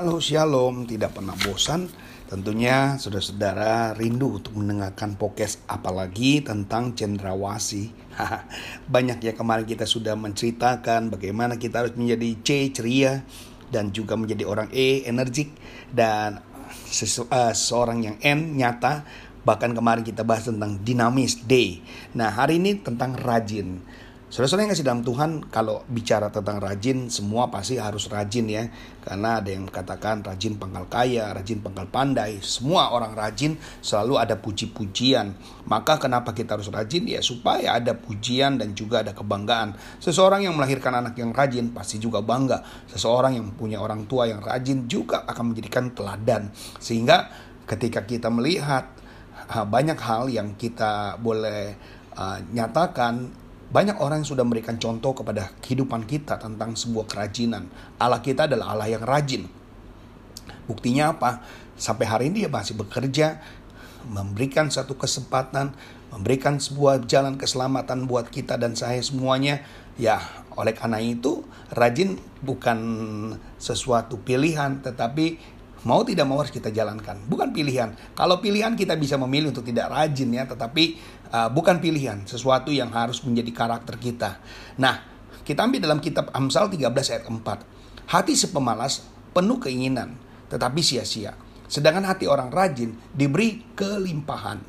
Halo Shalom, tidak pernah bosan Tentunya saudara-saudara rindu untuk mendengarkan podcast apalagi tentang cendrawasi. Banyak ya kemarin kita sudah menceritakan bagaimana kita harus menjadi C ceria dan juga menjadi orang E energik dan uh, seorang yang N nyata. Bahkan kemarin kita bahas tentang dinamis D. Nah hari ini tentang rajin. Saudara-saudara yang kasih dalam Tuhan, kalau bicara tentang rajin, semua pasti harus rajin ya. Karena ada yang katakan rajin pangkal kaya, rajin pangkal pandai. Semua orang rajin selalu ada puji-pujian. Maka kenapa kita harus rajin? Ya supaya ada pujian dan juga ada kebanggaan. Seseorang yang melahirkan anak yang rajin pasti juga bangga. Seseorang yang punya orang tua yang rajin juga akan menjadikan teladan. Sehingga ketika kita melihat banyak hal yang kita boleh uh, nyatakan banyak orang yang sudah memberikan contoh kepada kehidupan kita tentang sebuah kerajinan. Allah kita adalah Allah yang rajin. Buktinya apa? Sampai hari ini dia masih bekerja, memberikan satu kesempatan, memberikan sebuah jalan keselamatan buat kita dan saya semuanya. Ya, oleh karena itu, rajin bukan sesuatu pilihan, tetapi mau tidak mau harus kita jalankan. Bukan pilihan. Kalau pilihan kita bisa memilih untuk tidak rajin ya, tetapi uh, bukan pilihan, sesuatu yang harus menjadi karakter kita. Nah, kita ambil dalam kitab Amsal 13 ayat 4. Hati sepemalas penuh keinginan, tetapi sia-sia. Sedangkan hati orang rajin diberi kelimpahan.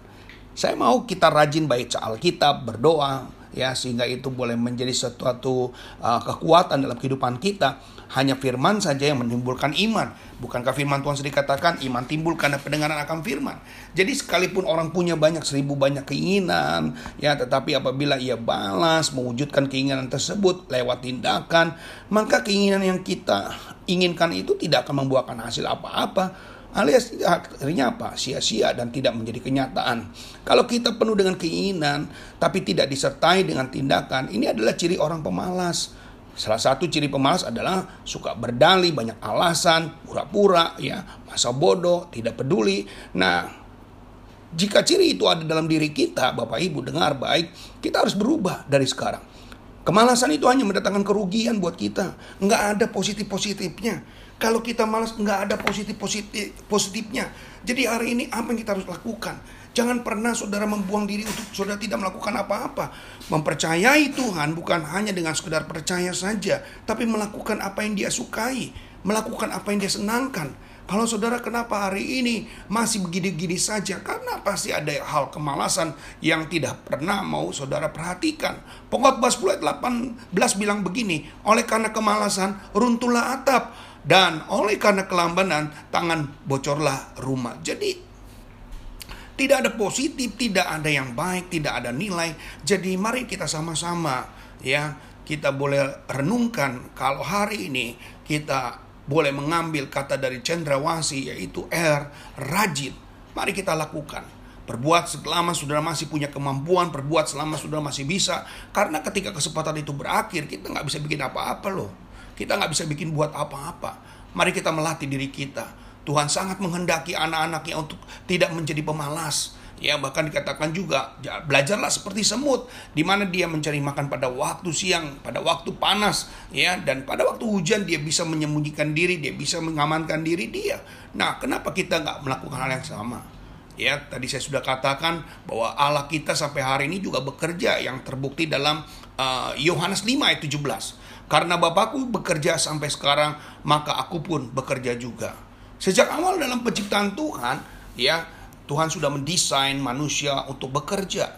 Saya mau kita rajin baca Alkitab, berdoa, ya sehingga itu boleh menjadi sesuatu uh, kekuatan dalam kehidupan kita hanya firman saja yang menimbulkan iman. Bukankah firman Tuhan sendiri katakan iman timbul karena pendengaran akan firman. Jadi sekalipun orang punya banyak seribu banyak keinginan, ya tetapi apabila ia balas mewujudkan keinginan tersebut lewat tindakan, maka keinginan yang kita inginkan itu tidak akan membuahkan hasil apa-apa. Alias akhirnya apa? Sia-sia dan tidak menjadi kenyataan. Kalau kita penuh dengan keinginan tapi tidak disertai dengan tindakan, ini adalah ciri orang pemalas. Salah satu ciri pemalas adalah suka berdalih, banyak alasan, pura-pura, ya, masa bodoh, tidak peduli. Nah, jika ciri itu ada dalam diri kita, Bapak Ibu dengar baik, kita harus berubah dari sekarang. Kemalasan itu hanya mendatangkan kerugian buat kita. Nggak ada positif-positifnya. Kalau kita malas, nggak ada positif-positif positifnya. Jadi hari ini apa yang kita harus lakukan? Jangan pernah saudara membuang diri untuk saudara tidak melakukan apa-apa. Mempercayai Tuhan bukan hanya dengan sekedar percaya saja, tapi melakukan apa yang dia sukai, melakukan apa yang dia senangkan. Kalau saudara kenapa hari ini masih begini-gini saja? Karena pasti ada hal kemalasan yang tidak pernah mau saudara perhatikan. Pengkhotbah 10 ayat 18 bilang begini, oleh karena kemalasan runtuhlah atap dan oleh karena kelambanan tangan bocorlah rumah. Jadi tidak ada positif, tidak ada yang baik, tidak ada nilai. Jadi mari kita sama-sama ya, kita boleh renungkan kalau hari ini kita boleh mengambil kata dari cendrawasi yaitu R, rajin. Mari kita lakukan. Perbuat selama saudara masih punya kemampuan, perbuat selama saudara masih bisa. Karena ketika kesempatan itu berakhir, kita nggak bisa bikin apa-apa loh. Kita nggak bisa bikin buat apa-apa. Mari kita melatih diri kita Tuhan sangat menghendaki anak-anaknya untuk tidak menjadi pemalas. Ya, bahkan dikatakan juga, belajarlah seperti semut, di mana dia mencari makan pada waktu siang, pada waktu panas, ya, dan pada waktu hujan dia bisa menyembunyikan diri, dia bisa mengamankan diri dia. Nah, kenapa kita nggak melakukan hal yang sama? Ya, tadi saya sudah katakan bahwa Allah kita sampai hari ini juga bekerja yang terbukti dalam uh, Yohanes 5 ayat 17. Karena Bapakku bekerja sampai sekarang, maka aku pun bekerja juga. Sejak awal dalam penciptaan Tuhan, ya, Tuhan sudah mendesain manusia untuk bekerja.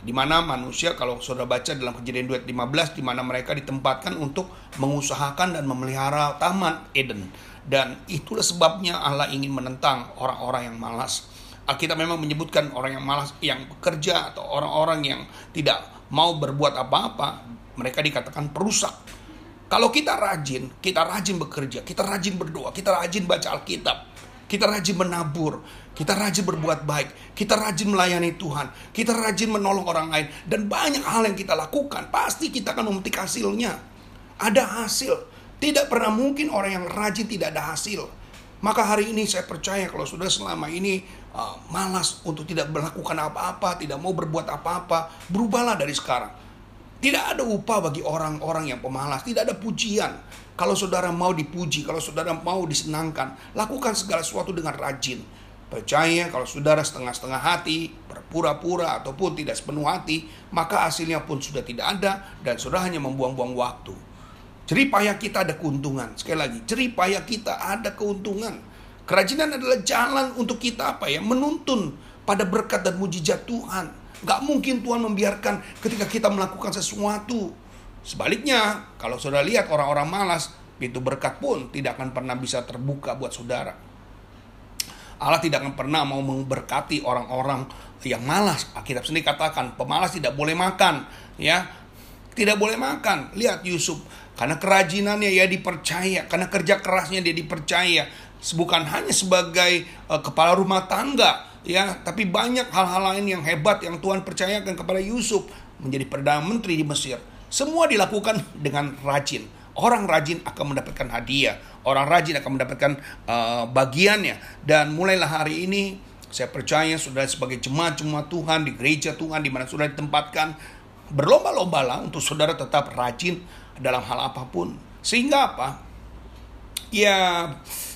Di mana manusia kalau saudara baca dalam kejadian 2 15 di mana mereka ditempatkan untuk mengusahakan dan memelihara taman Eden. Dan itulah sebabnya Allah ingin menentang orang-orang yang malas. Kita memang menyebutkan orang yang malas yang bekerja atau orang-orang yang tidak mau berbuat apa-apa, mereka dikatakan perusak kalau kita rajin, kita rajin bekerja, kita rajin berdoa, kita rajin baca Alkitab, kita rajin menabur, kita rajin berbuat baik, kita rajin melayani Tuhan, kita rajin menolong orang lain, dan banyak hal yang kita lakukan, pasti kita akan memetik hasilnya. Ada hasil. Tidak pernah mungkin orang yang rajin tidak ada hasil. Maka hari ini saya percaya kalau sudah selama ini uh, malas untuk tidak melakukan apa-apa, tidak mau berbuat apa-apa, berubahlah dari sekarang. Tidak ada upah bagi orang-orang yang pemalas, tidak ada pujian. Kalau saudara mau dipuji, kalau saudara mau disenangkan, lakukan segala sesuatu dengan rajin. Percaya kalau saudara setengah-setengah hati, berpura-pura ataupun tidak sepenuh hati, maka hasilnya pun sudah tidak ada dan saudara hanya membuang-buang waktu. Jeripayah kita ada keuntungan. Sekali lagi, jeripayah kita ada keuntungan. Kerajinan adalah jalan untuk kita apa ya? Menuntun pada berkat dan mujizat Tuhan. Gak mungkin Tuhan membiarkan ketika kita melakukan sesuatu. Sebaliknya, kalau saudara lihat orang-orang malas, pintu berkat pun tidak akan pernah bisa terbuka buat saudara. Allah tidak akan pernah mau memberkati orang-orang yang malas. Alkitab sendiri katakan, pemalas tidak boleh makan. ya Tidak boleh makan. Lihat Yusuf, karena kerajinannya ya dipercaya, karena kerja kerasnya dia dipercaya. Bukan hanya sebagai uh, kepala rumah tangga, ya tapi banyak hal-hal lain yang hebat yang Tuhan percayakan kepada Yusuf menjadi perdana menteri di Mesir. Semua dilakukan dengan rajin. Orang rajin akan mendapatkan hadiah. Orang rajin akan mendapatkan uh, bagiannya. Dan mulailah hari ini saya percaya sudah sebagai jemaat-jemaat Tuhan di gereja Tuhan di mana sudah ditempatkan berlomba-lomba lah untuk saudara tetap rajin dalam hal apa pun. Sehingga apa? Ya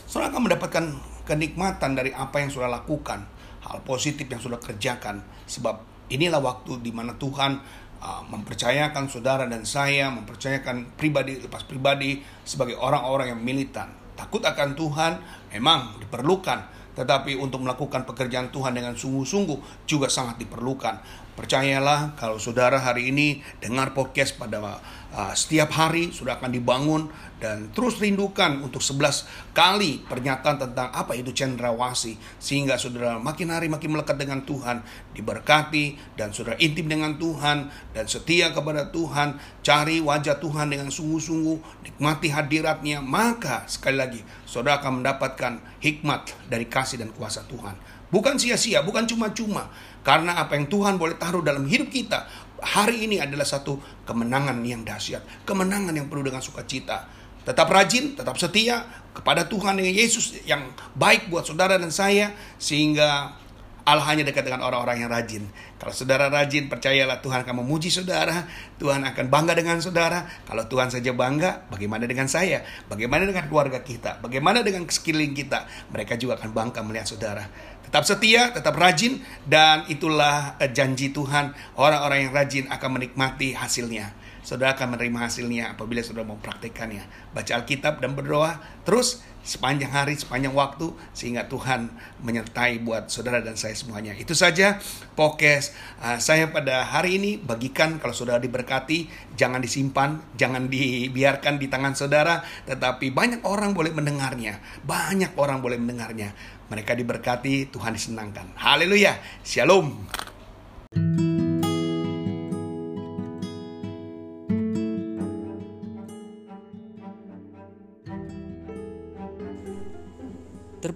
saudara akan mendapatkan kenikmatan dari apa yang sudah lakukan hal positif yang sudah kerjakan sebab inilah waktu di mana Tuhan uh, mempercayakan saudara dan saya mempercayakan pribadi lepas pribadi sebagai orang-orang yang militan takut akan Tuhan memang diperlukan tetapi untuk melakukan pekerjaan Tuhan dengan sungguh-sungguh juga sangat diperlukan. Percayalah kalau saudara hari ini dengar podcast pada uh, setiap hari sudah akan dibangun dan terus rindukan untuk 11 kali pernyataan tentang apa itu cendrawasi sehingga saudara makin hari makin melekat dengan Tuhan, diberkati dan saudara intim dengan Tuhan dan setia kepada Tuhan, cari wajah Tuhan dengan sungguh-sungguh, nikmati hadiratnya, maka sekali lagi saudara akan mendapatkan hikmat dari kasih dan kuasa Tuhan. Bukan sia-sia, bukan cuma-cuma. Karena apa yang Tuhan boleh taruh dalam hidup kita hari ini adalah satu kemenangan yang dahsyat, kemenangan yang penuh dengan sukacita. Tetap rajin, tetap setia kepada Tuhan dengan Yesus yang baik buat saudara dan saya sehingga Allah hanya dekat dengan orang-orang yang rajin. Kalau saudara rajin, percayalah Tuhan akan memuji saudara. Tuhan akan bangga dengan saudara. Kalau Tuhan saja bangga, bagaimana dengan saya? Bagaimana dengan keluarga kita? Bagaimana dengan sekeliling kita? Mereka juga akan bangga melihat saudara. Tetap setia, tetap rajin, dan itulah eh, janji Tuhan. Orang-orang yang rajin akan menikmati hasilnya. Saudara akan menerima hasilnya apabila saudara mau praktekannya. Baca Alkitab dan berdoa terus sepanjang hari, sepanjang waktu sehingga Tuhan menyertai buat saudara dan saya semuanya. Itu saja pokes uh, saya pada hari ini bagikan kalau saudara diberkati, jangan disimpan, jangan dibiarkan di tangan saudara, tetapi banyak orang boleh mendengarnya. Banyak orang boleh mendengarnya. Mereka diberkati, Tuhan disenangkan. Haleluya. Shalom.